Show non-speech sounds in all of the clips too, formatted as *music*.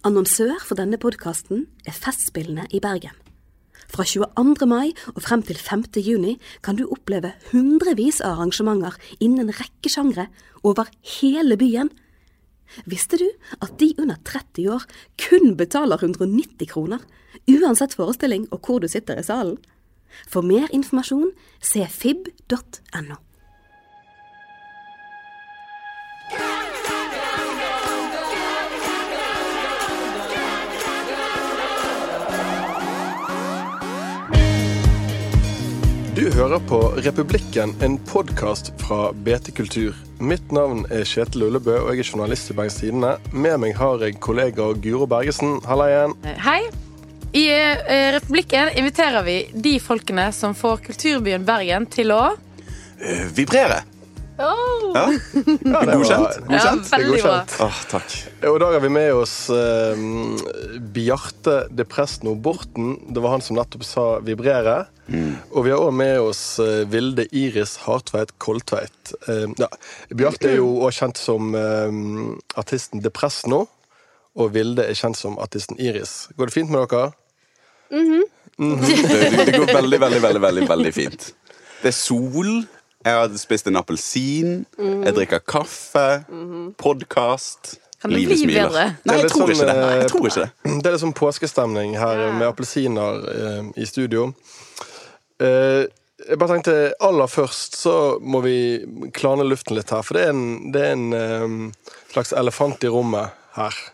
Annonsør for denne podkasten er Festspillene i Bergen. Fra 22. mai og frem til 5. juni kan du oppleve hundrevis av arrangementer innen en rekke sjangre over hele byen. Visste du at de under 30 år kun betaler 190 kroner, uansett forestilling og hvor du sitter i salen? For mer informasjon se fib.no. Du hører på Republikken, en podkast fra BT Kultur. Mitt navn er Kjetil Ullebø, og jeg er journalist i Bergens Tidende. Med meg har jeg kollega Guro Bergesen. Halla igjen. Hei. I eh, Republikken inviterer vi de folkene som får kulturbyen Bergen til å Eh, vibrere. Ja, *laughs* Ja, det er Godkjent? Ja, Godkjent? godkjent. Takk. Og i dag har vi med oss eh, Bjarte de Presno Borten. Det var han som nettopp sa 'vibrere'. Og vi har òg med oss eh, Vilde Iris Hartveit Koltveit. Eh, ja. Bjarte er jo òg kjent som eh, artisten de Presno. Og Vilde er kjent som artisten Iris. Går det fint med dere? Det, det går veldig, veldig, veldig, veldig, veldig fint. Det er sol. Jeg har spist en appelsin. Jeg drikker kaffe. Podkast. Kan det bli bedre? Nei, jeg tror sånn, eh, jeg tror ikke det. Det er litt sånn påskestemning her med appelsiner eh, i studio. Eh, jeg bare tenkte Aller først så må vi klane luften litt her, for det er en, det er en eh, slags elefant i rommet her. *laughs*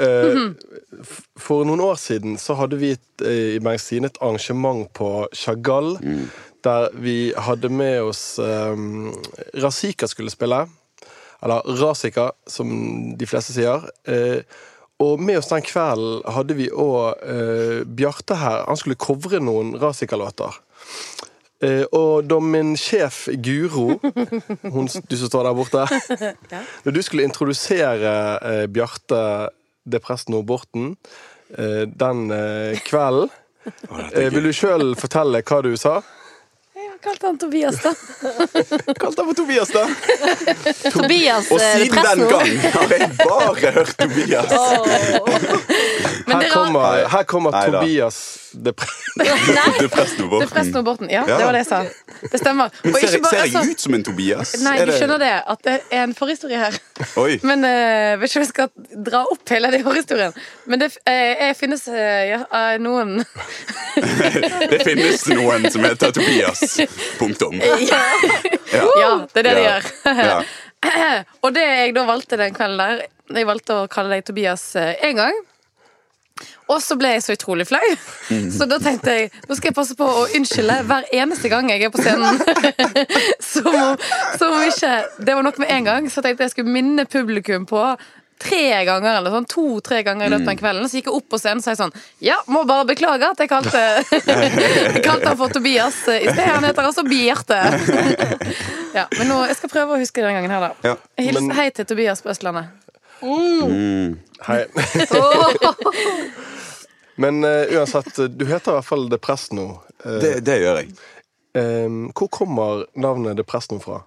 Eh, f- for noen år siden så hadde vi et, eh, i Bergens et arrangement på Chagall. Der vi hadde med oss um, Razika skulle spille. Eller Razika, som de fleste sier. Uh, og med oss den kvelden hadde vi òg eh, Bjarte her. Han skulle covre noen Razika-låter. Eh, og da min sjef Guro, hun, du som står der borte *laughs* Når du skulle introdusere eh, Bjarte Depresno Borten eh, den eh, kvelden eh, Vil du sjøl fortelle hva du sa? Jeg kalte han Tobias, da. *laughs* Kalte han for Tobias, da. *laughs* Tobias Og siden den gang har jeg bare hørt Tobias. Oh. *laughs* Her det er kommer, her kommer. Tobias Depre... Du Det Presno Borten. Ja, det var det jeg sa. Det stemmer. Og ser, bare- ser jeg altså- ut som en Tobias? Nei, du skjønner det. At det er en forhistorie her. Oi. *laughs* Men uh, vet ikke om jeg skal dra opp hele den forhistorien. Men det uh, finnes uh, ja, noen *laughs* Det finnes noen som heter Tobias. Punktum. *laughs* ja. ja, det er det de gjør. *clears throat* Og det jeg da valgte den kvelden der Jeg valgte å kalle deg Tobias én gang. Og så ble jeg så utrolig flau. Så da tenkte jeg nå skal jeg passe på å unnskylde hver eneste gang jeg er på scenen. *laughs* Som om, som om ikke det var nok med én gang. Så tenkte jeg jeg skulle minne publikum på tre ganger eller sånn, to-tre ganger i løpet av den kvelden. Så gikk jeg opp på scenen og sa sånn Ja, må bare beklage at jeg kalte, jeg *laughs* *laughs* kalte han for Tobias i sted. Han heter altså Bjarte. Ja, men nå, jeg skal prøve å huske den gangen her, da. Hils, Men- hei til Tobias på Østlandet. Hei. Men uh, uansett, du heter i hvert fall Depresno. Uh, Det, det gjør jeg. hvor kommer navnet Depresno fra?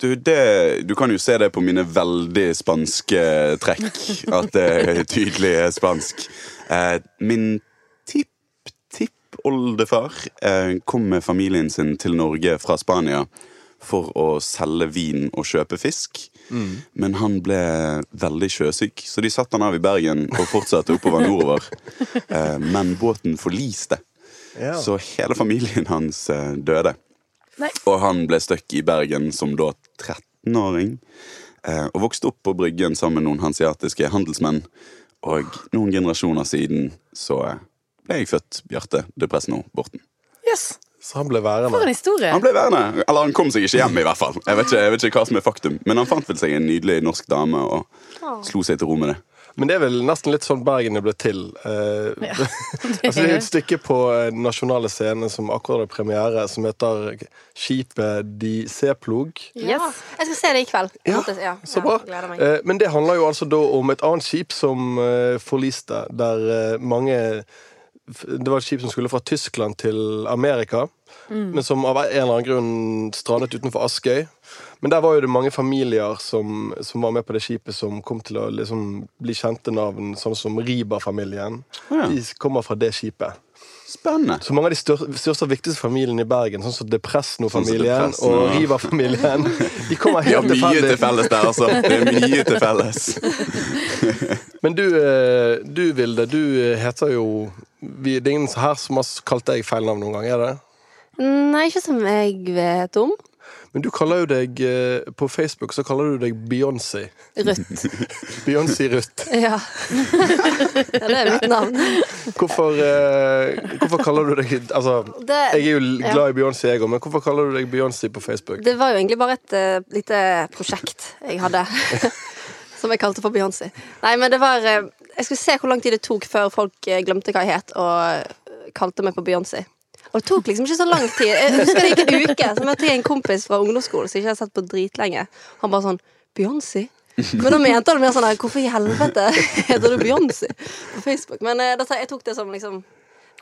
Du, det, du kan jo se det på mine veldig spanske trekk, at det tydelig er spansk. Eh, min tipp-tippoldefar eh, kom med familien sin til Norge fra Spania for å selge vin og kjøpe fisk. Men han ble veldig sjøsyk, så de satte han av i Bergen og fortsatte oppover nordover. *laughs* Eh, men båten forliste, Ja. så hele familien hans eh, døde. Nei. Og han ble stuck i Bergen som da 13-åring. Eh, og vokste opp på Bryggen sammen med noen hansiatiske handelsmenn. Og noen generasjoner siden så ble jeg født Bjarte de Presno Borten. Yes, Så han ble For en historie. Han ble værende. Eller han kom seg ikke hjem, i hvert fall. Jeg vet ikke, jeg vet ikke hva som er faktum Men han fant vel seg en nydelig norsk dame og slo seg til ro med det. Men det er vel nesten litt sånn Bergen er blitt til. Eh, *laughs* altså, det er et stykke på eh, den nasjonale scenen som akkurat har premiere, som heter Skipet de Seplog. Yes. Jeg skal se det i kveld. Ja, ja, så bra. Eh, men det handler jo altså da om et annet skip som eh, forliste, der eh, mange Det var et skip som skulle fra Tyskland til Amerika, men som av en eller annen grunn strandet utenfor Askøy. Men der var jo det mange familier som, som var med på det skipet, som kom til å liksom bli kjente navn, sånn som Riba-familien. Ja. De kommer fra det skipet. Spennende. Så mange av de største og viktigste familiene i Bergen, sånn som Depresno-familien Sånn og. Riva-familien, de kommer *laughs* Vi har helt mye til felles der, altså. Det er mye til felles. *laughs* Men du, eh, du Vilde, du eh, heter jo Det er ingen her som har kalt deg feil navn noen gang, er det? Nei, ikke som jeg vet om. Men du kaller jo deg eh, På Facebook så kaller du deg Beyoncé. Rødt. *laughs* Beyoncé Rødt. Ja. ja. Det er mitt navn. Hvorfor, eh, hvorfor kaller du deg Altså, Det, jeg er jo glad i Beyoncé, jeg òg, men hvorfor kaller du deg Beyoncé på Facebook? det var jo egentlig bare et uh, lite prosjekt jeg hadde. *laughs* Som jeg kalte for Beyoncé. Nei, men det var Jeg skulle se hvor lang tid det tok før folk glemte hva jeg het, og kalte meg for Beyoncé. Og det tok liksom ikke så lang tid. Jeg husker det gikk en uke, så møtte jeg en kompis fra ungdomsskolen som jeg ikke hadde sett på dritlenge. Han bare sånn Beyoncé? Men da mente han mer sånn Hvorfor i helvete heter du Beyoncé på Facebook? Men eh, jeg tok det som liksom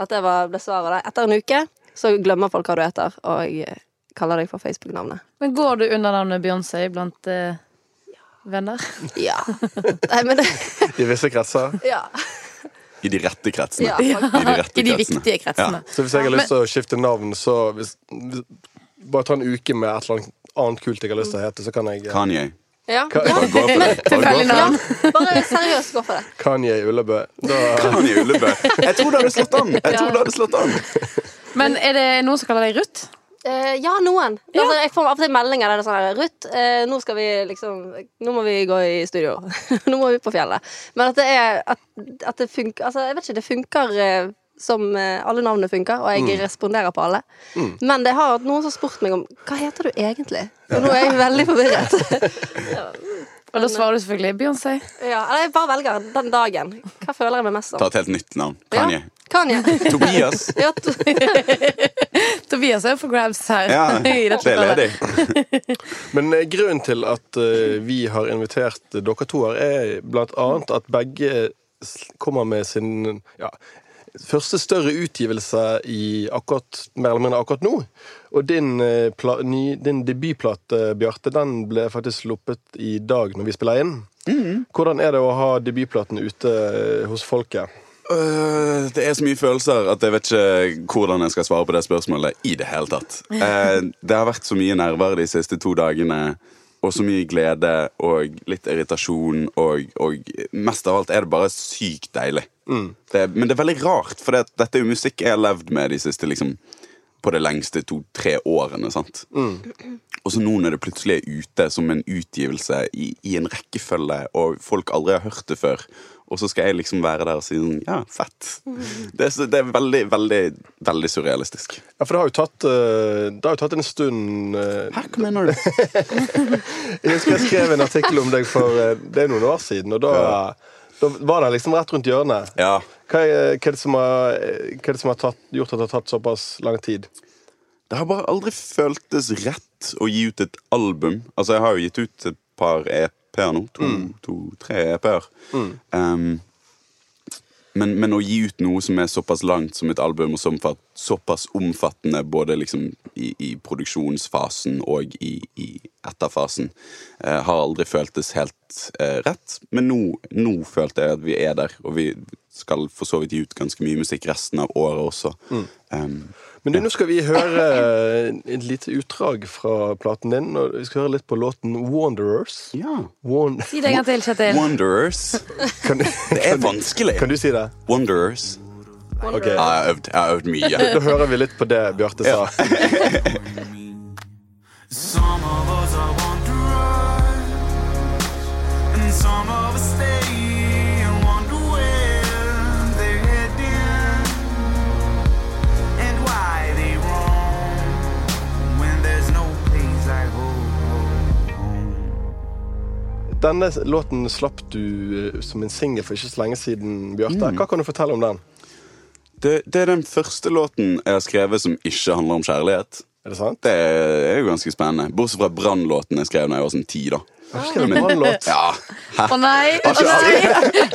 at det var, ble svaret. Der. Etter en uke så glemmer folk hva du heter, og jeg eh, kaller deg for Facebook-navnet. Men går du under navnet Beyoncé blant eh, venner? Ja. Nei, men det I visse kretser. Ja. I de rette kretsene. ja. I de rette I de kretsene. viktige kretsene. Så hvis jeg har lyst til å skifte navn, så hvis, hvis, Bare ta en uke med et eller annet annet kult jeg har lyst til å hete, så kan jeg eh, Kanye. Ja. Ka- ja. Bare seriøst gå for det. Kanye Ullebø. Da, Kanye Ullebø. Jeg tror det hadde slått an! Jeg tror det hadde slått an. Men er det noen som kaller deg Ruth? Eh, ja, noen. Altså, jeg får av og til meldinger der det er sånn Ruth, uh, nå skal vi liksom Nå må vi gå i studio. *laughs* nå må vi på fjellet. Men at det er At, at det funker Altså, jeg vet ikke, det funker uh, som alle navnene funker, og jeg responderer på alle. Men det har noen som har spurt meg om hva heter du egentlig? Og nå er jeg veldig forvirret. *laughs* Og da svarer du selvfølgelig Beyoncé. ja, eller jeg bare velger den dagen. Hva føler jeg meg mest som? Ta et helt nytt navn. Kanye. Ja, Kanye. Tobias. *laughs* Ja, to- *laughs* Tobias er for grabs her. Ja, *laughs* det er ledig. Men eh, grunnen til at eh, vi har invitert dere to her, er blant annet at begge kommer med sin ja, første større utgivelse i akkurat, mer eller mindre akkurat nå. Og din, eh, pla, ny, din debutplate, Bjarte, den ble faktisk sluppet i dag når vi spiller inn. Hvordan er det å ha debutplaten ute eh, hos folket? Øh, det er så mye følelser at jeg vet ikke hvordan jeg skal svare på det spørsmålet i det hele tatt. *laughs* Eh, det har vært så mye nerver de siste to dagene, og så mye glede og litt irritasjon, og, og mest av alt er det bare sykt deilig. Det, men det er veldig rart, for det, dette er jo musikk jeg har levd med de siste liksom på det lengste to-tre årene. sant? Og så nå når det plutselig er ute som en utgivelse i, i en rekkefølge, og folk aldri har hørt det før, og så skal jeg liksom være der og si sånn Ja, fett. Det, er det er veldig, veldig, veldig surrealistisk. Ja, for det har jo tatt, eh, det har jo tatt en stund Hæ, hva mener du? *laughs* Jeg husker jeg skrev en artikkel om deg for eh, det er noen år siden, og da, da var det liksom rett rundt hjørnet. Ja. Hva er, hva er det som har, det som har tatt, gjort at det har tatt såpass lang tid? Det har bare aldri føltes rett å gi ut et album. Altså, jeg har jo gitt ut et par EP-er nå. To, to tre EP-er. Um, men, men å gi ut noe som er såpass langt som et album, og som for, såpass omfattende både liksom i, i produksjonsfasen og i, i etterfasen, uh, har aldri føltes helt uh, rett. Men nå, nå følte jeg at vi er der, og vi skal for så vidt gi ut ganske mye musikk resten av året også. Um, Men du, nå skal vi høre et lite utdrag fra platen din. Og vi skal høre litt på låten Wanderers. ja. Wan Si det en gang til, Kjetil. Wanderers. kan, du, Det er vanskelig. kan du si det? Wanderers. Okay. Jeg har øvd, jeg har øvd mye. Da hører vi litt på det Bjarte sa. Some of us are wanderers, and some of us stay Denne låten slapp du eh, som en singel for ikke så lenge siden, Bjarte. Hva kan du fortelle om den? Det, det er den første låten jeg har skrevet som ikke handler om kjærlighet. Er det sant? Det er jo ganske spennende. Bortsett fra Brann-låten jeg skrev da jeg var sånn ti. da Har du skrevet en brannlåt? Ja. Hæ? Å nei! Å nei.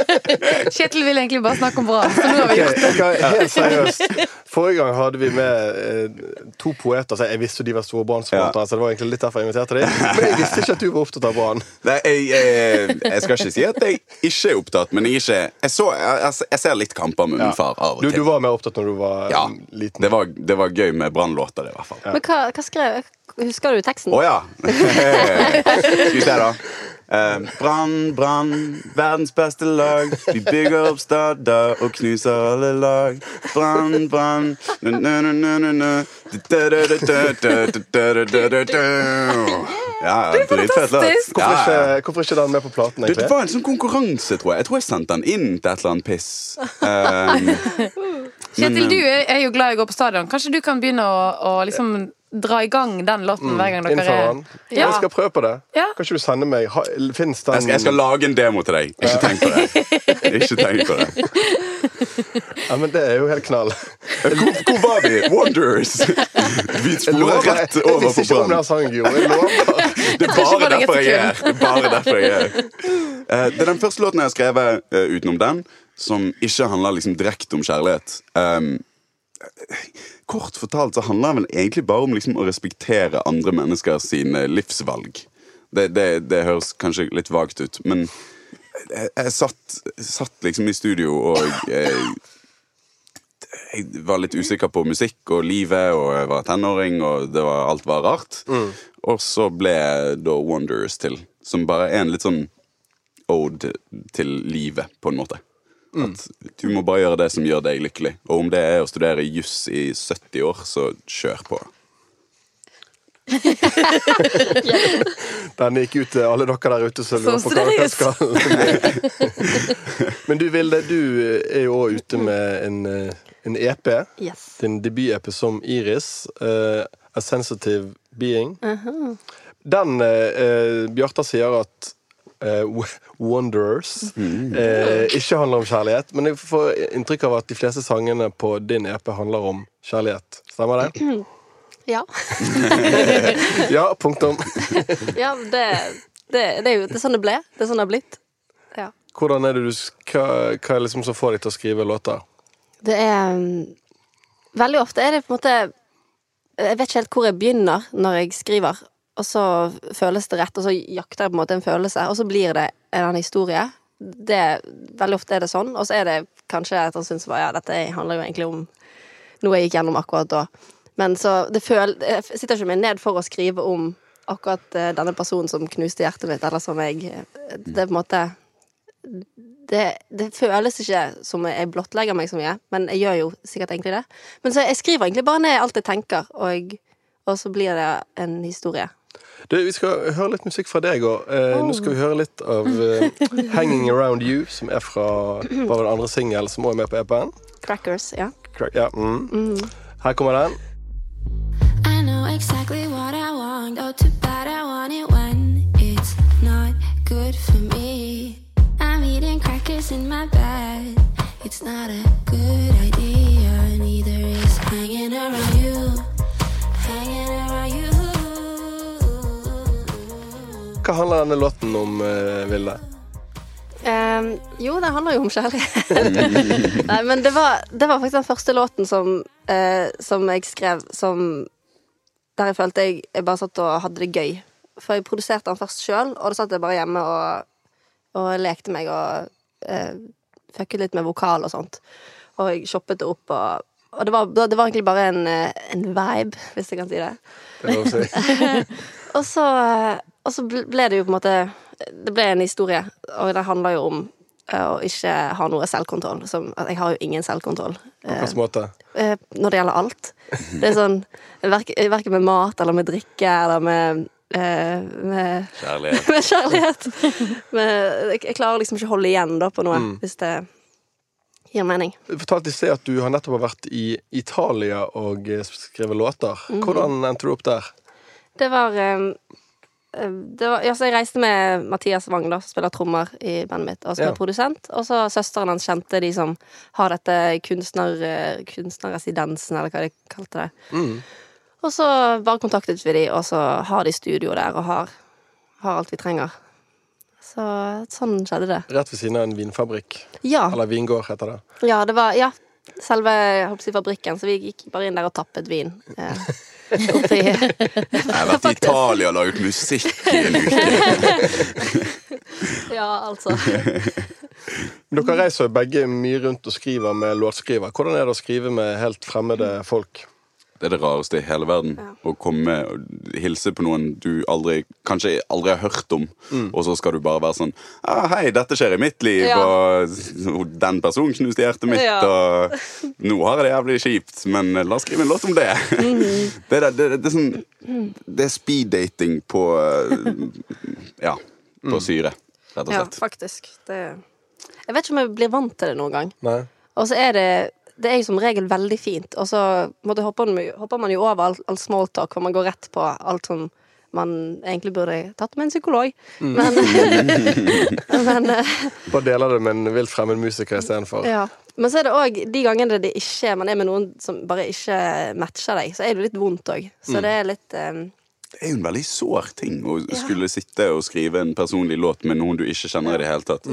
*laughs* Kjetil vil egentlig bare snakke om Brann, så nå har vi gjort det. Okay, okay, helt seriøst. Forrige gang hadde vi med eh, to poeter. Så jeg visste jo de var store Brann-supportere, så det var egentlig litt derfor jeg inviterte dem. Men jeg visste ikke at du var opptatt av Brann. Nei, jeg, jeg, jeg skal ikke si at jeg ikke er opptatt, men jeg, ikke, jeg, så, jeg, jeg ser litt kamper med min far av og til. du var mer opptatt når du var ja, liten? liten. det det var gøy med brannlåter, i hvert fall. Men hva, hva skrev Husker du teksten? Å oh, ja. *laughs* Skal vi se, da. Ehm, brann, brann, verdens beste lag. Vi bygger opp stader og knuser alle lag. Brann, brann ja, det er fantastisk! Hvorfor, ja, ja. Ikke, hvorfor ikke den med på platen? egentlig? Det var en sånn konkurranse, tror jeg. Jeg tror jeg sendte den inn til et eller annet piss. Um, Kjetil, du eh, er jo glad i å gå på stadion. Kanskje du kan begynne å, å liksom dra i gang den låten hver gang dere Innenfor er. Ja. Jeg skal prøve på det. Ja. Kan ikke du sende meg ha, den jeg, skal, jeg skal lage en demo til deg. Ikke tenk på det. Ikke tenk på det. Ja, men Det er jo helt knall. Hvor, hvor var vi? Wonders! Vi sporer rett over jeg visste på ikke om Brann. den sangen, Guro. Jeg lover. Det er bare derfor jeg er her. Det er bare derfor jeg er her. Eh, Det er den første låten jeg har skrevet eh, utenom den, som ikke handler liksom direkte om kjærlighet. Um, kort fortalt så handler det vel egentlig bare om liksom å respektere andre mennesker sine livsvalg. Det, det, det høres kanskje litt vagt ut, men jeg, jeg satt, satt liksom i studio og jeg, jeg var litt usikker på musikk og livet, og jeg var tenåring, og det var, alt var rart. Og så ble da Wanderers til, som bare er en litt sånn ode til livet, på en måte. At du må bare gjøre det som gjør deg lykkelig. Og om det er å studere juss i 70 år, så kjør på. *laughs* Den gikk ut til alle dere der ute som lurer på hva dere skal *laughs* Men du Vilde, du er jo òg ute med en, eh, en EP. Yes. Din debut-EP som Iris. Uh, A Sensitive Being. Den eh, eh, Bjarta sier at eh, w- Wanderers Uh, ikke handler om kjærlighet. Men jeg får inntrykk av at de fleste sangene på din EP handler om kjærlighet. Stemmer det? *clears throat* Ja. *laughs* Ja, punktum. *laughs* ja det, det, det er jo det er sånn det ble. Det er sånn det har blitt. Ja. Hvordan er det du Hva, hva er liksom som får deg til å skrive låter? Det er mm, Veldig ofte er det på en måte Jeg vet ikke helt hvor jeg begynner når jeg skriver, og så føles det rett, og så jakter jeg på en måte en følelse, og så blir det en historie. Det, veldig ofte er det sånn, og så er det kanskje at han syns ja, dette handler jo egentlig om noe jeg gikk gjennom akkurat da. Men så det føl, Jeg sitter ikke meg ned for å skrive om akkurat eh, denne personen som knuste hjertet mitt, eller som jeg Det er på en måte det, det føles ikke som jeg blottlegger meg så mye, men jeg gjør jo sikkert egentlig det. Men så jeg skriver egentlig bare ned alt jeg tenker, og, og så blir det en historie. Du, vi skal høre litt musikk fra deg òg. Eh, Nå skal vi høre litt av eh, *laughs* 'Hanging Around You', som er fra var det andre singel som også er med på EP-en. Crackers, ja. Crack- Ja, mm. Her kommer den. I know exactly what I want. Oh, too bad I want it when it's not good for me. I'm eating crackers in my bed. It's not a good idea. Neither is hanging around you. Hva handler denne låten om, eh, Vilde? Um, jo, det handler jo om kjærlighet. *laughs* Nei, men det var, det var faktisk den første låten som, uh, som jeg skrev som Der jeg følte jeg, jeg bare satt og hadde det gøy. For jeg produserte den først sjøl, og da satt jeg bare hjemme og, og lekte meg og uh, fucket litt med vokal og sånt. Og jeg shoppet det opp og og det var, det var egentlig bare en, en vibe, hvis jeg kan si det. Det. *laughs* Og så, og så ble det jo på en måte Det ble en historie, og det handler jo om eh, å ikke ha noe selvkontroll. Som, jeg har jo ingen selvkontroll På hvilken måte? eh, når det gjelder alt. Det er sånn verk- Verken med mat eller med drikke eller med eh, med, Kjærlighet. *laughs* med kjærlighet. med, jeg, klarer liksom ikke å holde igjen da på noe, hvis det gir mening. Du fortalte i sted at du har nettopp vært i Italia og eh, skrevet låter. Mhm. Hvordan endte du opp der? Det var, eh, eh, det var ja, så Jeg reiste med Mathias Wang, da, som spiller trommer i bandet mitt, og som Ja. er produsent. Og så søsteren hans kjente de som har dette kunstner, eh, kunstnerresidensen, eller hva de kalte det. Mm. Og så bare kontaktet vi de, og så har de studio der, og har, har alt vi trenger. Så sånn skjedde det. Rett ved siden av en vinfabrikk. Ja, Eller vingård, heter det. ja det var Ja, selve jeg fabrikken. Så vi gikk bare inn der og tappet vin. *laughs* Oppi Jeg har vært i Italia og laget musikk i en uke. *laughs* Ja, altså. Dere reiser begge mye rundt og skriver med låtskriver. Hvordan er det å skrive med helt fremmede folk? Det er det rareste i hele verden. Å komme og hilse på noen du aldri, kanskje aldri har hørt om, og så skal du bare være sånn ah, 'Hei, dette skjer i mitt liv', Ja. og 'den personen knuste hjertet mitt', Ja. og 'nå har jeg det jævlig kjipt, men la oss skrive en låt om det'. det, er, det, det, er sånn Det er speed-dating på eh, Ja, på syre, rett og Ja, faktisk. Det Jeg vet ikke om jeg blir vant til det noen gang. Nei? Og så er det det er jo som regel veldig fint, og så måtte, hopper, man, hopper man jo over all, all smalltalk, hvor man går rett på alt som man egentlig burde tatt med en psykolog. Men, *laughs* men eh, Bare deler det med en vilt fremmed musiker istedenfor. Ja. Men så er det òg de gangene det ikke man er med noen som bare ikke matcher deg, så er det litt vondt òg. Så det er litt um, Det er jo en veldig sår ting å skulle sitte og skrive en personlig låt med noen du ikke kjenner i det hele tatt.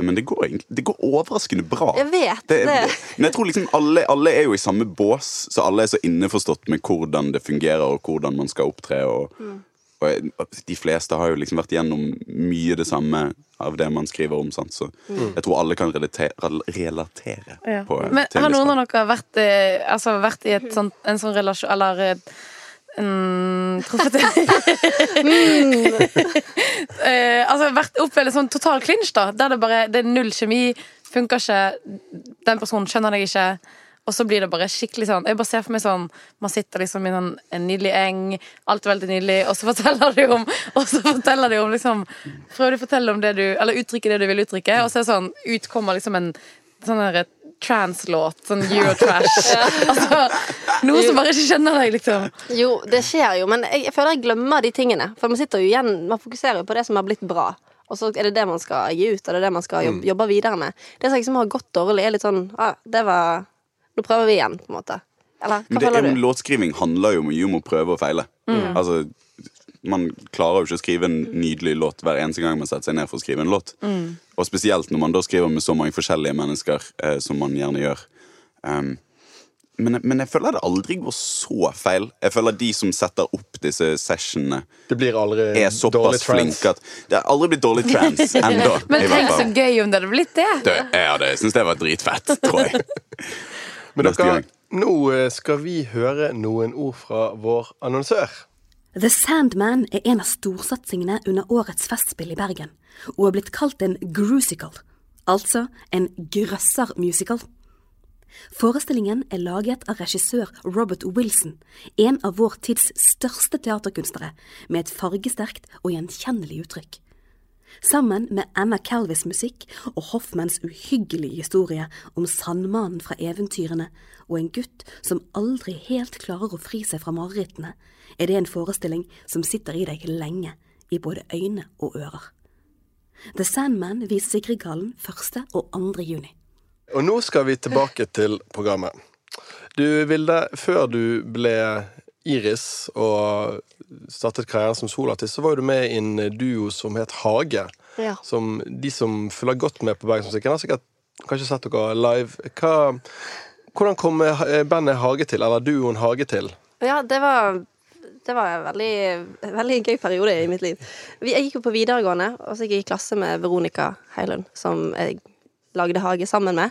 Men det går, det går overraskende bra. Jeg vet det. det. Men jeg tror liksom alle, alle er jo i samme bås, så alle er så innforstått med hvordan det fungerer, og hvordan man skal opptre. Og, og de fleste har jo liksom vært gjennom mye det samme av det man skriver om. Sant? Så jeg tror alle kan relatere, relatere Ja. på Men til har noen av dere vært, eh, altså, vært i et sånt, en sånn relasjon Eller en, truffet *laughs* eh, Altså vært opplevd en sånn total clinch, da. Der det bare det er null kjemi. Funker ikke. Den personen skjønner deg ikke. Og så blir det bare skikkelig sånn Jeg bare ser for meg sånn Man sitter liksom i en, en nydelig eng, alt er veldig nydelig, og så forteller de om Og så forteller de om liksom Prøver de å fortelle om det du Eller uttrykke det du vil uttrykke, og så er det sånn Utkommer liksom en sånn der trans-låt. Sånn Eurotrash. *laughs* altså, noe som bare ikke kjenner deg, liksom. Jo, det skjer jo, men jeg, jeg føler jeg glemmer de tingene. For man sitter jo igjen Man fokuserer jo på det som har blitt bra. Og så er det det man skal gi ut, og det er det man skal jobbe, jobbe videre med. Det som liksom har gått dårlig, er litt sånn ah, Det var Nå prøver vi igjen, på en måte. Eller hva føler du? låtskriving handler jo mye om å prøve og feile. Altså, man klarer jo ikke å skrive en nydelig låt hver eneste gang man setter seg ned for å skrive en låt. Og spesielt når man da skriver med så mange forskjellige mennesker, eh, som man gjerne gjør. Um, men, men jeg føler det aldri går så feil. Jeg føler de som setter opp disse sessionene, Det blir aldri er såpass flinke at Det har aldri blitt dårlig trans *laughs* ennå. Men tenk så gøy om det hadde blitt det. Det, ja, det syns jeg var dritfett, tror jeg. Men dere, nå eh, skal vi høre noen ord fra vår annonsør. The Sandman er en av storsatsingene under årets festspill i Bergen, og er blitt kalt en grusical, altså en grøssermusical. Forestillingen er laget av regissør Robert Wilson, en av vår tids største teaterkunstnere, med et fargesterkt og gjenkjennelig uttrykk. Sammen med Anna Calvis musikk og Hoffmans uhyggelige historie om sandmannen fra eventyrene og en gutt som aldri helt klarer å fri seg fra marerittene, er det en forestilling som sitter i deg lenge, i både øyne og ører. The Sandman vises i Grieghallen 1. og 2. juni. Og nå skal vi tilbake til programmet. Du, Vilde, før du ble Iris og startet karrieren som solartist, så var du med i en duo som het Hage. Ja. Som de som følger godt med på Bergensmusikken, har sikkert kanskje sett dere live. Hva, hvordan kom bandet Hage til, eller duoen Hage til? Ja, det var det var en veldig, veldig gøy periode i mitt liv. Jeg gikk jo på videregående, og så gikk jeg i klasse med Veronica Heilund, som jeg lagde hage sammen med.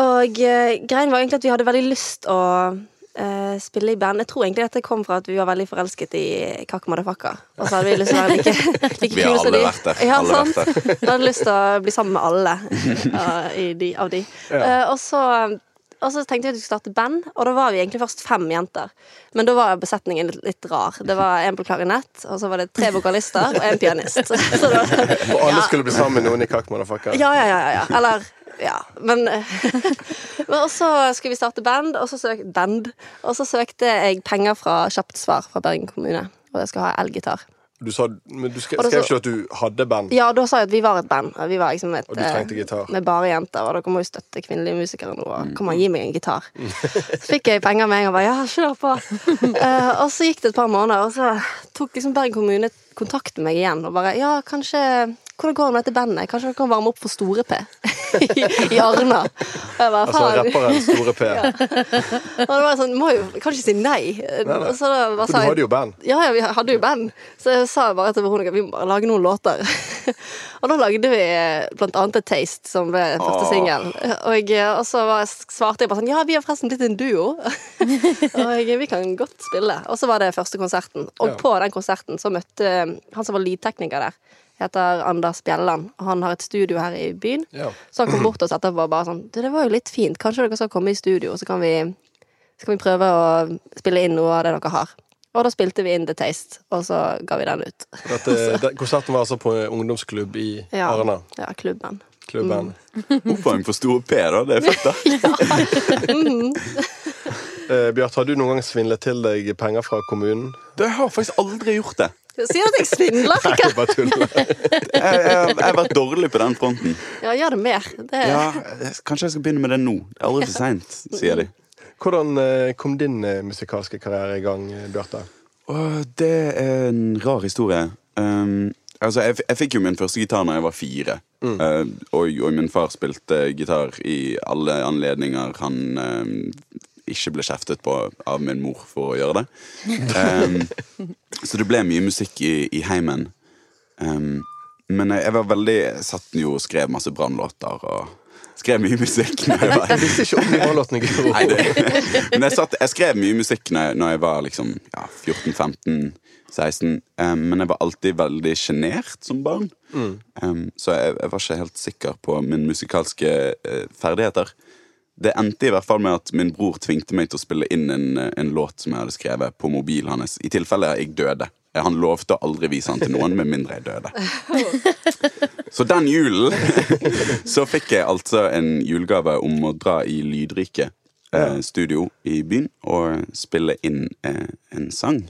Og eh, greien var egentlig at vi hadde veldig lyst å Uh, spille i band. Jeg tror egentlig dette kom fra at vi var veldig forelsket i Kakk Madafakka. Og så hadde vi lyst til å være like, *laughs* like Vi har kule som alle de. vært der. Ja, Alle sant? vært der. Vi hadde lyst til å bli sammen med alle uh, *laughs* i de, av de. Eh, og, så, og så tenkte vi at vi skulle starte band, og da var vi egentlig først fem jenter. Men da var besetningen litt, litt rar. Det var en på klarinett, og så var det tre vokalister og en pianist. *laughs* Så det var, Og alle skulle bli sammen med noen i Kakk Motherfucker. ja, ja, ja, ja. Eller ja, men *laughs* Men så skulle vi starte band, og så, søk, band, og så søkte jeg penger fra Kjapt svar fra Bergen kommune. Og jeg skal ha elgitar. Du, sa, men du skrev, skrev så- ikke at du hadde band? Ja, da sa jeg at vi var et band. Vi var liksom et, Og du trengte eh, gitar. Med bare jenter. Og dere må jo støtte kvinnelige musikere nå. Og kom og gi meg en gitar. Så fikk jeg penger med en gang og bare ja, kjør på. uh, *laughs* og så gikk det et par måneder, og så tok liksom Bergen kommune kontakt med meg igjen og bare ja, kanskje hvordan går det med dette bandet? Kanskje dere kan varme opp for Store P i, *laughs* i Arna? Bare, Altså rapperen Store P. *laughs* Og det var sånn, må jo kan ikke si nei. nei. Og så da bare For du hadde jo band. ja, ja, vi hadde jo band. Så jeg sa bare til Veronica vi må bare lage noen låter. *laughs* og da lagde vi eh, blant annet et Taste, som ble første singel. Og, eh, og så var, svarte jeg bare sånn Ja, vi har forresten blitt en duo. og vi kan godt spille. Og så var det første konserten. Og Ja. på den konserten så møtte eh, han som var lydtekniker der, heter Anders Bjelland. Og han har et studio her i byen. Ja. Så han kom bort til oss etterpå og bare sånn Du, det var jo litt fint. Kanskje dere skal komme i studio, så kan vi, så kan vi prøve å spille inn noe av det dere har. Og da spilte vi inn The Taste, og så ga vi den ut. Dette, *laughs* det, konserten var altså på ungdomsklubb i Ja, Arna. ja klubben. Klubben. Oppvarming for store P, da. Det er fett, da. *laughs* Eh, Bjart, har du noen gang svindlet til deg penger fra kommunen? Det har jeg faktisk aldri gjort det. Du sier at jeg svindler, *laughs* Nei, jeg bare tuller. *laughs* Jeg, jeg, jeg har vært dårlig på den fronten. Ja, gjør det mer. Det, Ja, Kanskje jeg skal begynne med det nå. Det er aldri for seint, sier de. Hvordan eh, kom din eh, musikalske karriere i gang, eh, Bjarte? Det er en rar historie. Um, altså, jeg, jeg fikk jo min første gitar da jeg var fire. Uh, og, og min far spilte gitar i alle anledninger han um, ikke ble kjeftet på av min mor for å gjøre det. Um, så det ble mye musikk i, i heimen. Um, men jeg, jeg var veldig Jeg satt jo og skrev masse brannlåter og skrev mye musikk. Når jeg var visste ikke om de brannlåtene, Guro. Men jeg, satt, jeg skrev mye musikk når, når jeg var liksom ja, 14-15-16. Um, men jeg var alltid veldig sjenert som barn. Um, så jeg, jeg var ikke helt sikker på min musikalske uh, ferdigheter. Det endte i hvert fall med at min bror tvingte meg til å spille inn en, en låt som jeg hadde skrevet på mobilen hans, i tilfelle jeg døde. Han lovte å aldri vise han til noen med mindre jeg døde. *laughs* Så den julen *laughs* så fikk jeg altså en julegave om å dra i Lydrike eh, studio i byen og spille inn eh, en sang.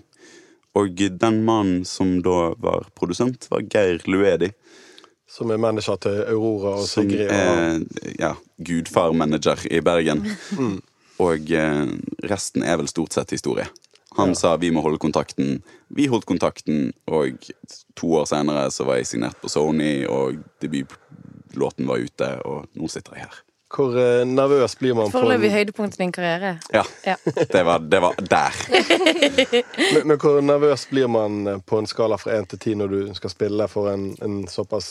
Og den mannen som da var produsent, var Geir Luedi. Som er manager til Aurora og Som Sigrid. Og, er ja, gudfar-manager i Bergen. Og eh, resten er vel stort sett historie. Han sa vi må holde kontakten. Vi holdt kontakten, og to år senere så var jeg signert på Sony, og debutlåten var ute, og nå sitter jeg her. Hvor eh, nervøs blir man på Foreløpig en, høydepunkt i din karriere. Ja, Ja. det var, det var der. *laughs* men, men hvor nervøs blir man eh, på en skala fra én til ti når du skal spille for en, en såpass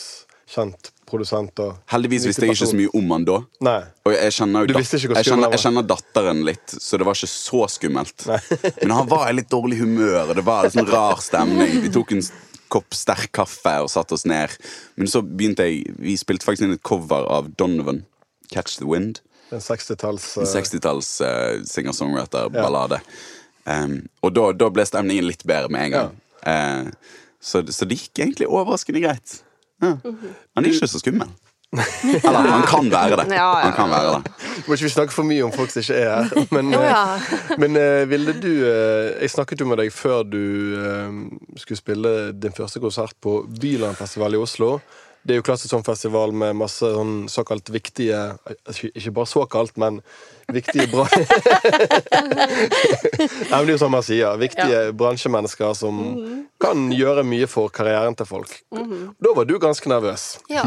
kjent produsent? Og Heldigvis visste jeg ikke så mye om han da. Nei. Og jeg kjenner, jo Du dat- visste ikke hvor jeg, kjenner, jeg kjenner datteren litt, så det var ikke så skummelt. Men han var i litt dårlig humør, og det var en sånn rar stemning. Vi tok en kopp sterk kaffe og satte oss ned. Men så begynte jeg Vi spilte faktisk inn et cover av Donovan, 'Catch the Wind'. En 60-talls En eh, 60-talls uh, singer-songwriter-ballade. Um, og da, da ble stemningen litt bedre med en gang. Eh, så, så det gikk egentlig overraskende greit. Ja. Han er ikke så skummel. Eller han kan være det. *laughs* Ja, ja, Han kan være det. Må ikke vi snakke for mye om folk som ikke er her. *laughs* Men, eh, men eh, Vilde, du eh, Jeg snakket jo med deg før du skulle spille din første konsert på Bylandfestival i Oslo. Det er jo klassisk sånn festival med masse sånn såkalt viktige Ikke bare såkalt, men viktige bra... *laughs* Men det er jo som man sier. Viktige bransjemennesker som kan gjøre mye for karrieren til folk. Da var du ganske nervøs. Ja.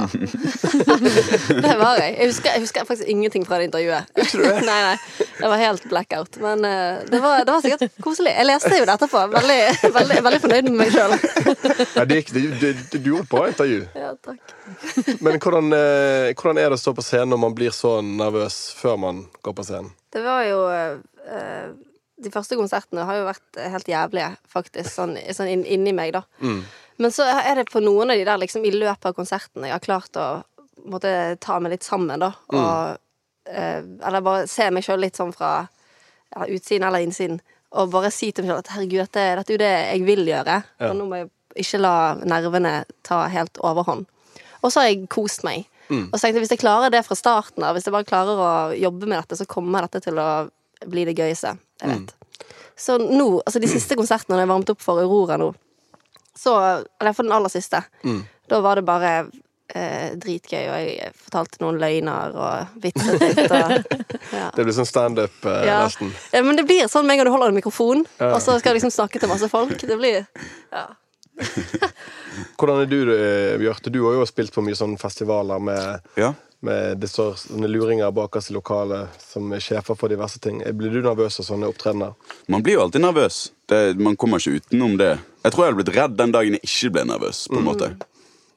*laughs* det var jeg. Jeg husker, jeg husker faktisk ingenting fra det intervjuet. *laughs* nei, nei. Det var helt blackout. Men uh, det, var, det var sikkert koselig. Jeg leste jo det etterpå. Veldig, veldig, veldig fornøyd med meg sjøl. Ja, det gikk, du gjorde et bra intervju. Ja, takk. *laughs* Men hvordan, eh, hvordan er det å stå på scenen når man blir så nervøs før man går på scenen? Det var jo eh, De første konsertene har jo vært helt jævlige, faktisk. Sånn, sånn inn, inni meg, da. Men så er det på noen av de der liksom i løpet av konserten jeg har klart å måtte ta meg litt sammen, da. Og, eh, eller bare se meg sjøl litt sånn fra ja, utsiden eller innsiden. Og bare si til meg sjøl at herregud, dette, dette er jo det jeg vil gjøre. Ja. Og nå må jeg ikke la nervene ta helt overhånd. Og så har jeg kost meg. Og så tenkte jeg, hvis jeg klarer det fra starten av, hvis jeg bare klarer å jobbe med dette, så kommer dette til å bli det gøyeste jeg vet. Så nå, altså de siste konsertene når jeg varmet opp for Aurora nå, Så Eller for den aller siste. Mm. Da var det bare eh, dritgøy, og jeg fortalte noen løgner og vitset litt. Og, *laughs* ja. Det blir sånn standup, eh, Ja. nesten. ja, men det blir sånn med en gang du holder en mikrofon, Ja. og så skal du liksom snakke til masse folk. Det blir ja. *laughs* Hvordan er du, eh, Bjarte? Du har jo spilt på mye sånne festivaler med, Ja. med det står sånne luringer bak oss i lokalet som er sjefer for diverse ting. Blir du nervøs av sånne opptredener? Man blir jo alltid nervøs. Det, man kommer ikke utenom det. Jeg tror jeg hadde blitt redd den dagen jeg ikke ble nervøs. på en måte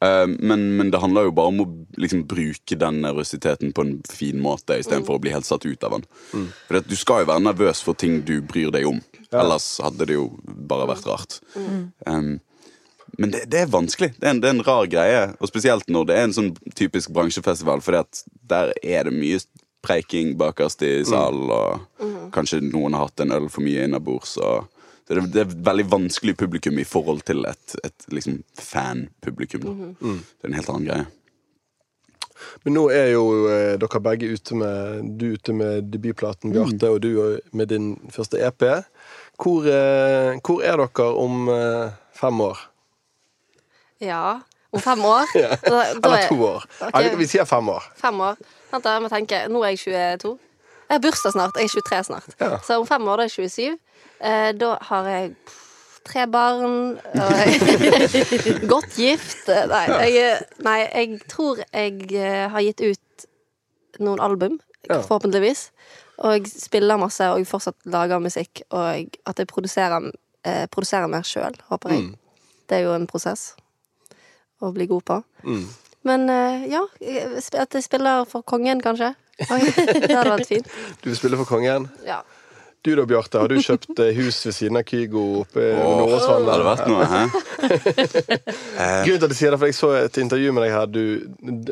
Eh, men, men det handler jo bare om å liksom, bruke den nervøsiteten på en fin måte istedenfor å bli helt satt ut av den. For du skal jo være nervøs for ting du bryr deg om. Ellers hadde det jo bare vært rart. Um, men det, det er vanskelig. Det er, en, det er en rar greie. Og spesielt når det er en sånn typisk bransjefestival, for der er det mye preiking bakerst i salen, og kanskje noen har hatt en øl for mye innabords. det er, det er veldig vanskelig publikum i forhold til et, et liksom fan-publikum. da. Det er en helt annen greie. Men nå er jo eh, dere begge ute med Du ute med debutplaten, Bjarte, og du med din første EP. Hvor, eh, hvor er dere om eh, fem år? Ja. Om fem år? *laughs* Ja. Da, da Eller er- to år? Okay. Vi sier fem år. Fem år. Vent, da, jeg må tenke. Nå er jeg 22. Jeg har bursdag snart. Jeg er 23 snart. Ja. Så om fem år da er jeg 27. Eh, da har jeg tre barn. *laughs* *laughs* Godt gift. Eh, Nei jeg, nei, jeg tror jeg eh, har gitt ut noen album, forhåpentligvis. Og jeg spiller masse, og jeg fortsatt lager musikk. Og at jeg produserer, eh, produserer mer sjøl, håper jeg. Mm. Det er jo en prosess å bli god på. Mm. Men eh, ja, at jeg spiller for kongen, kanskje. Oi, *laughs* det hadde vært fint. Du vil spille for kongen. Ja. Du da, Bjarte, har du kjøpt eh, hus ved siden av Kygo oppe ved Nordåsvannet? det vært noe, hæ? *laughs* Grunnen til at jeg sier det, for jeg så et intervju med deg her. Du,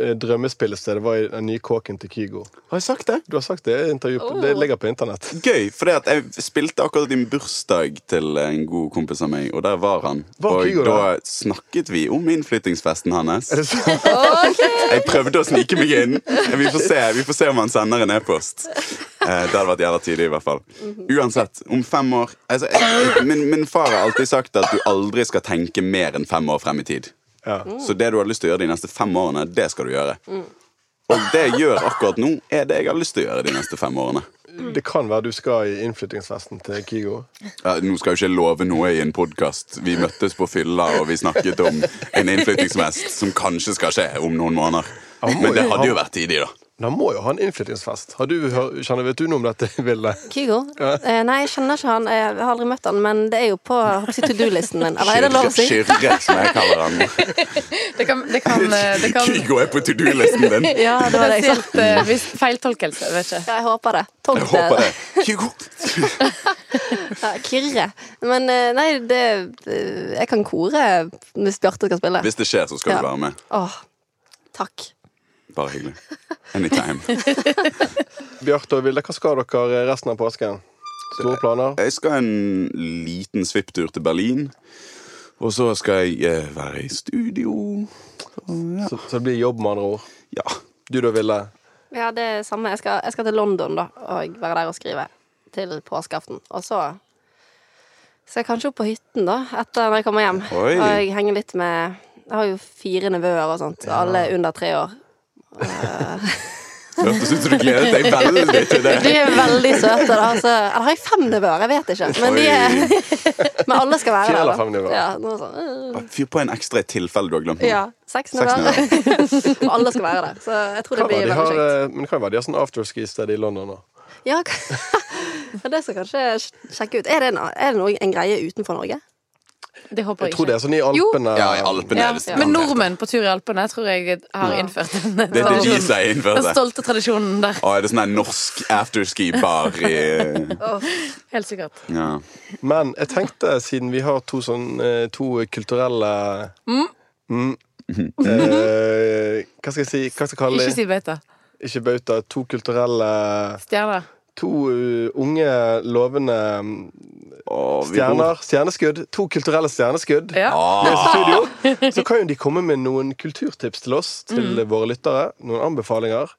eh, drømmespillestedet var i den nye kåken til Kygo. Har jeg sagt det? Du har sagt det intervju, oh. det ligger på internett. Gøy, for jeg spilte akkurat i en bursdag til en god kompis av meg, og der var han. Var og Kygo da da snakket vi om innflyttingsfesten hans. Er det okay. Jeg prøvde å snike meg inn. Vi får se, vi får se om han sender en e-post. Eh, Det hadde vært jævla tidlig, i hvert fall. Uansett, om fem år altså, min, min far har alltid sagt at du aldri skal tenke mer enn fem år frem i tid. Ja. Så det du har lyst til å gjøre de neste fem årene, det skal du gjøre. Og det jeg gjør akkurat nå, er det jeg har lyst til å gjøre de neste fem årene. Det kan være du skal i innflyttingsfesten til Kygo. Ja, nå skal jo ikke love noe i en podkast. Vi møttes på fylla, og vi snakket om en innflyttingsfest som kanskje skal skje om noen måneder. Men det hadde jo vært tidlig, da. Han må jo ha en innflyttingsfest. Har du, Kjenner, vet du noe om dette, *laughs* Vilde? Kygo? Ja. Eh, nei, jeg kjenner ikke han. Jeg har aldri møtt han, men det er jo på to do-listen min. Eller er det lov å si? Kyrre, som jeg kaller han. Det kan, det kan, eh, det kan Kygo er på to do-listen din. *laughs* Ja, det var det jeg sa. Eh, hvis feiltolkelse, vet ikke. Ja, jeg håper det. Tolk Jeg håper det. Kygo. *laughs* Ja, Kyrre. Men eh, nei, det eh, Jeg kan kore hvis Bjarte skal spille. Hvis det skjer, så skal Ja. du være med. Åh, takk. Bare hyggelig. Anytime. *laughs* Bjarte og Vilde, hva skal dere resten av påsken? Store planer? Jeg skal en liten svipptur til Berlin. Og så skal jeg eh, være i studio. Så, så det blir jobb, med andre ord. Ja. Du da, Vilde? Ja, det er samme. Jeg skal, jeg skal til London da og være der og skrive til påskeaften. Og så skal jeg kanskje opp på hytten da etter når jeg kommer hjem. Oi. Og jeg henger litt med Jeg har jo fire nevøer og sånt. Alle under tre år. Hørtes ut som du gledet deg veldig til det. De er veldig søte. da altså, Eller har jeg fem nevøer? Jeg vet ikke. Men, de er, *laughs* men alle skal være eller fem nevøer. Ja, sånn. Fyr på en ekstra i tilfelle du har glemt noe. ja, seks nevøer. *laughs* Og alle skal være der. Så jeg tror det blir veldig kjekt. eh, men hva var det? de har sånn afterski-sted i London nå. Ja, ja, *laughs* det skal kanskje sjekke ut. Er det, en, er det noe, en greie utenfor Norge? Det håper Jeg jeg tror det er sånn i Alpene. Ja, i Alpene Ja, Ja. men nordmenn på tur i Alpene tror jeg har Ja. innført den, Det er det de tradisjonen. innført den stolte tradisjonen der. Å, er det sånn en norsk afterski-bar i Helt sikkert. Ja. Men jeg tenkte, siden vi har to sånn eh, To kulturelle Mm. Eh, Hva skal jeg si? Hva skal jeg kalle Ikke si bauta. Ikke bauta. To kulturelle Stjerner. To uh, unge, lovende mm, stjerner. Stjerneskudd. To kulturelle stjerneskudd. Ja. med studio, så kan jo de komme med noen kulturtips til oss, til våre lyttere. Noen anbefalinger.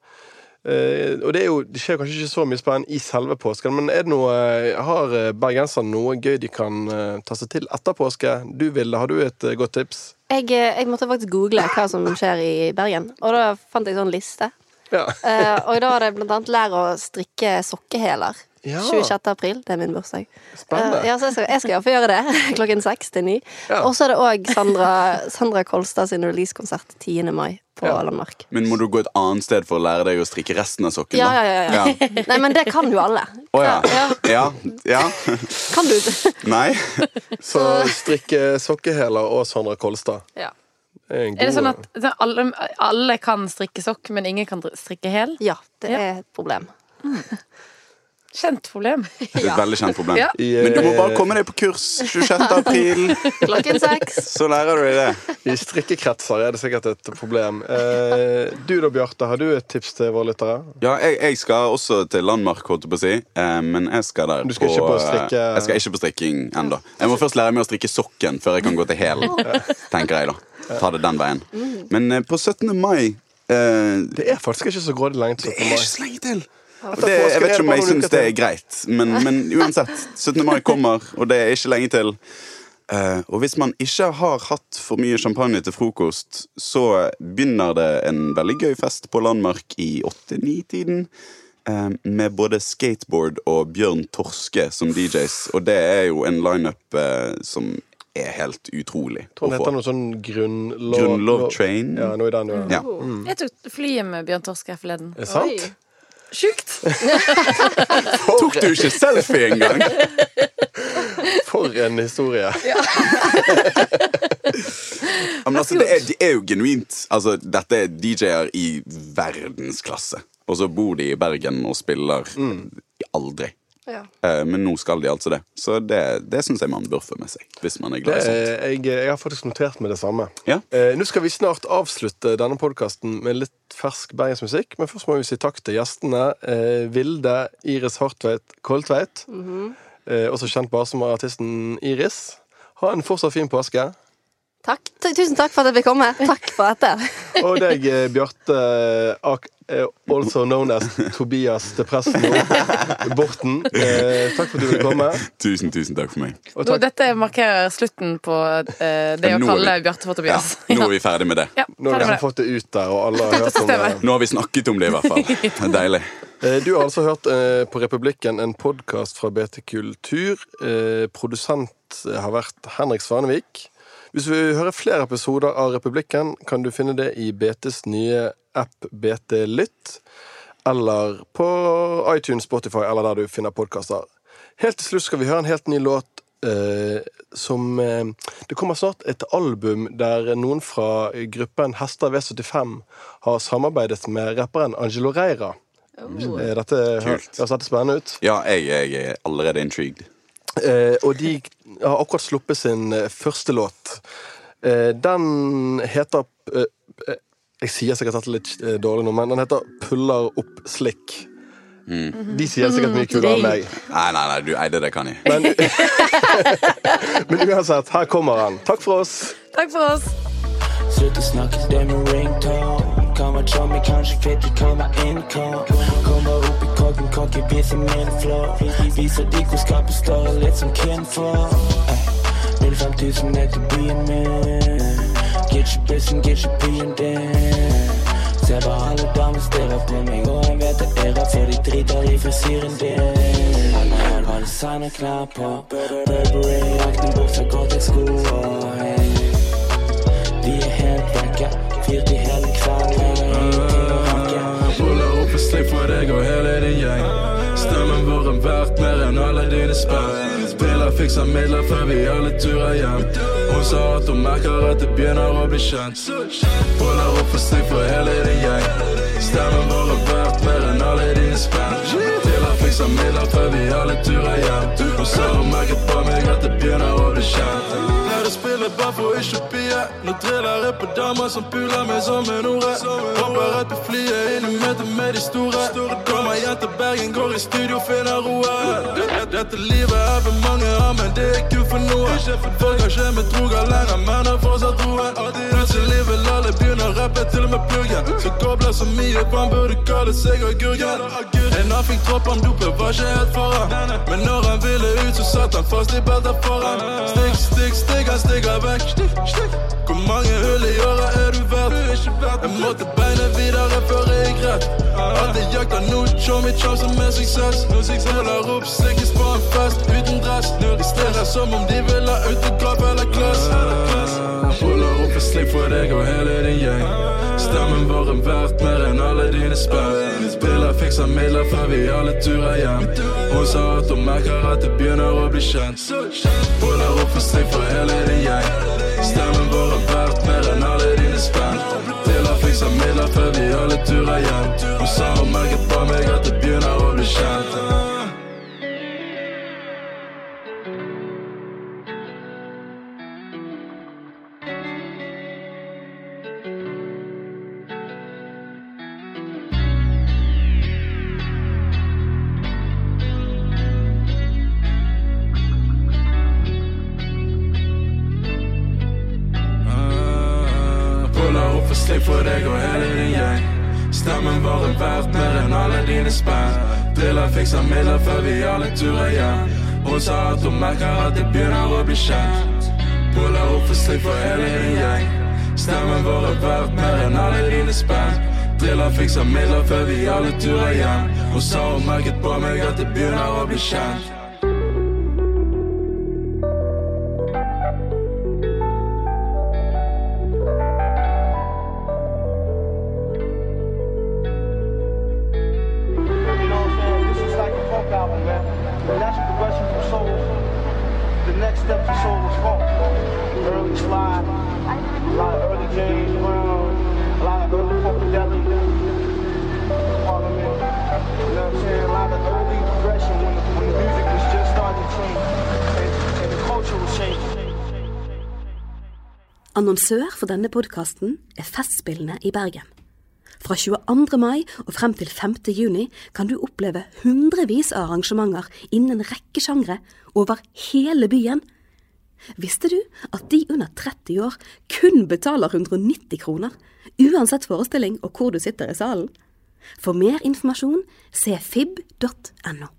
Uh, og det, er jo, det skjer kanskje ikke så mye spennende i selve påsken, men er det noe, eh, har eh, bergenserne noe gøy de kan ta seg til etter påske? Du Vilde, har du et godt tips? Jeg, jeg måtte faktisk google hva som skjer i Bergen, og da fant jeg sånn liste. Ja. Eh, og da var det blant annet lær å strikke sokkehæler. Ja. 26. april, det er min bursdag. Spennende. Eh, ja, så jeg skal, jeg skal iallfall gjøre det. *laughs* Klokken seks til ni. Ja. Og så er det òg Sandra, Sandra Kolstad sin releasekonsert 10. mai på Ja. Landmark. Men må du gå et annet sted for å lære deg å strikke resten av sokken? Ja, ja, ja, ja. *laughs* Nei, men det kan jo alle. Å ja. ja. Ja. *laughs* Kan du? det? Nei. Så strikke sokkehæler og Sandra Kolstad. Ja. Er, Er det sånn at alle, alle kan strikke sokk, men ingen kan strikke hæl? Ja, det Ja. er et problem. Kjent problem. Det *laughs* er et veldig kjent problem. Ja. Men du må bare komme deg på kurs 26. april, *laughs* Klokken seks. så lærer du deg det. I strikkekretser er det sikkert et problem. Eh, du da, Bjarte, har du et tips til våre lyttere? Ja, jeg, jeg skal også til Landmark, holdt jeg på å si. Eh, men jeg skal der Du skal ikke på eh, strikke- Jeg skal ikke på strikking ennå. Jeg må først lære meg å strikke sokken før jeg kan gå til hæl, tenker jeg da. Ta det den veien. Men eh, på 17. mai eh, Det er faktisk ikke så grådig lenge til Det er ikke så lenge til. Det, jeg vet ikke om jeg syns det er greit, men, men uansett. 17. mai kommer, og det er ikke lenge til. Eh, og hvis man ikke har hatt for mye champagne til frokost, så begynner det en veldig gøy fest på Landmark i 8-9-tiden. eh, med både skateboard og Bjørn Torske som DJs. Og det er jo en lineup eh, som er helt utrolig tror den heter noe sånn grunnlov... Grunnlov Train. Ja, noe i den, ja. Ja. Jeg tok flyet med Bjørn Torske forleden. Er det sant? Sjukt! *laughs* Tok du ikke selfie engang? For en historie. Ja, men altså, det, er, de er jo genuint. Altså, dette er DJ-er i verdensklasse. Og så bor de i Bergen og spiller aldri. Ja. Eh, men nå skal de altså det. Så det, det syns jeg man bør få med seg. Hvis man er glad i sånt. jeg, jeg har faktisk notert med det samme. Ja. Eh, nå skal vi snart avslutte denne podkasten med litt fersk bergensmusikk. Men først må vi si takk til gjestene. Eh, Vilde Iris Hartveit Koltveit. eh, også kjent bare som artisten Iris. Ha en fortsatt fin påske. Takk. Tusen takk for at jeg fikk komme. Takk for dette. Og deg, Bjarte, ak- also known as Tobias Depressen Borten. Eh, takk for at du ville komme. Tusen, tusen takk for meg. Og Nå, dette markerer slutten på eh, det Ja, å kalle vi- Bjarte for Ja, Tobias. nå er *laughs* vi ferdig med det. Ja, nå har vi liksom fått det ut der, og alle har hørt om det. Nå har vi snakket om det, i hvert fall. Det *laughs* er deilig. Eh, Du har altså hørt eh, på Republikken, en podkast fra BT Kultur. Eh, Produsent har vært Henrik Svanevik. Hvis du vil høre flere episoder av Republikken, kan du finne det i BTs nye app BT Lytt. Eller på iTunes, Spotify eller der du finner podkaster. Helt til slutt skal vi høre en helt ny låt eh, som eh, Det kommer snart et album der noen fra gruppen Hester V75 har samarbeidet med rapperen Angelo Reira. Eh, Dette høres Kult. dette spennende ut. Ja, jeg, jeg er allerede intrigued. Eh, og de har akkurat sluppet sin eh, første låt. Eh, den heter Jeg sier sikkert dette litt eh, dårlig nå, men den heter 'Puller opp slikk'. De sier sikkert mye kulere enn meg. Nei, nei, nei, du eide det, kan jeg. Men, *laughs* men uansett, her kommer han. Takk for oss. Takk for oss. Slutt å snakke, det min ringtone. Kommer Tommy, kanskje fett, det kommer income. Kommer opp i kokken, kokke, viser min flow. Viser de hvor skapet står, litt som kinfolk. Ey, 05000 ned til byen min. Get ikke and get your din. Ser bare alle damer stirrer på meg, og jeg vet det er rart, for de driter i frisyren din. Har designerklær på, Burberry-aktig bukser, Gore-Tex-sko. og hey. Vi er helt vekke, fyrt i hele kvelden. Ruller opp en slikk for deg og hele din gjeng. Stemmen vår er verdt mer enn alle dine spenn. Spiller fikser midler før vi alle turer hjem. Hun sa at hun merker at det begynner å bli kjent. Ruller opp en slikk for hele din gjeng. Stemmen vår er verdt mer enn alle dine spenn. Spiller fikser midler før vi alle turer hjem. Hun sa hun merket på meg at det begynner å bli kjent. Pleier å spille bare for å ikke bie. Nå driller jeg på damer som puler meg som en ore. Hopper rett på flyet inn i møte med de store. Kommer hjem til Bergen, går i studio, finner roen. Dette livet er for mange av, men det er ikke for noen. Folk har ikke med droger lenger, men har fortsatt troen. Plutselig vil alle begynne å rappe, til og med pluggen. Så gobler så mye på han burde kalle seg agurken. En han fikk troppen dopet, var ikke helt foran. Men når han ville ut, så satt han fast i beltet foran. Stikk, stikk, stikk, han stikker vekk. Hvor mange hull i året er du verdt? Jeg måtte beina videre før jeg gikk rett. Alltid jakter nå, chommy chom som er suksess. Holder opp, Sikkert på en fest uten dress. De stirrer som om de vil ha autograf eller klass. Holder opp for slik for deg og hele din gjeng. Stemmen vår er verdt mer enn alle dine spenn. Spiller fikser midler før vi alle turer hjem. Hun sa at hun merker at det begynner å bli kjent. Holder opp for slik for hele din gjeng. Stemmen vår fikser midler før vi alle turer hjem. Hun sa hun merket på meg at vi alle turer hjem. Hun sa at hun merker at det begynner å bli kjent. Puller opp for slik for hele din gjeng. Stemmen vår er verdt mer enn alle dine spenn. Driller fikser midler før vi alle turer hjem. Hun sa hun merket på meg at det begynner å bli kjent. Annonsør for denne podkasten er Festspillene i Bergen. Fra 22. mai og frem til 5. juni kan du oppleve hundrevis av arrangementer innen en rekke sjangre over hele byen. Visste du at de under 30 år kun betaler 190 kroner, uansett forestilling og hvor du sitter i salen? For mer informasjon se fib.no.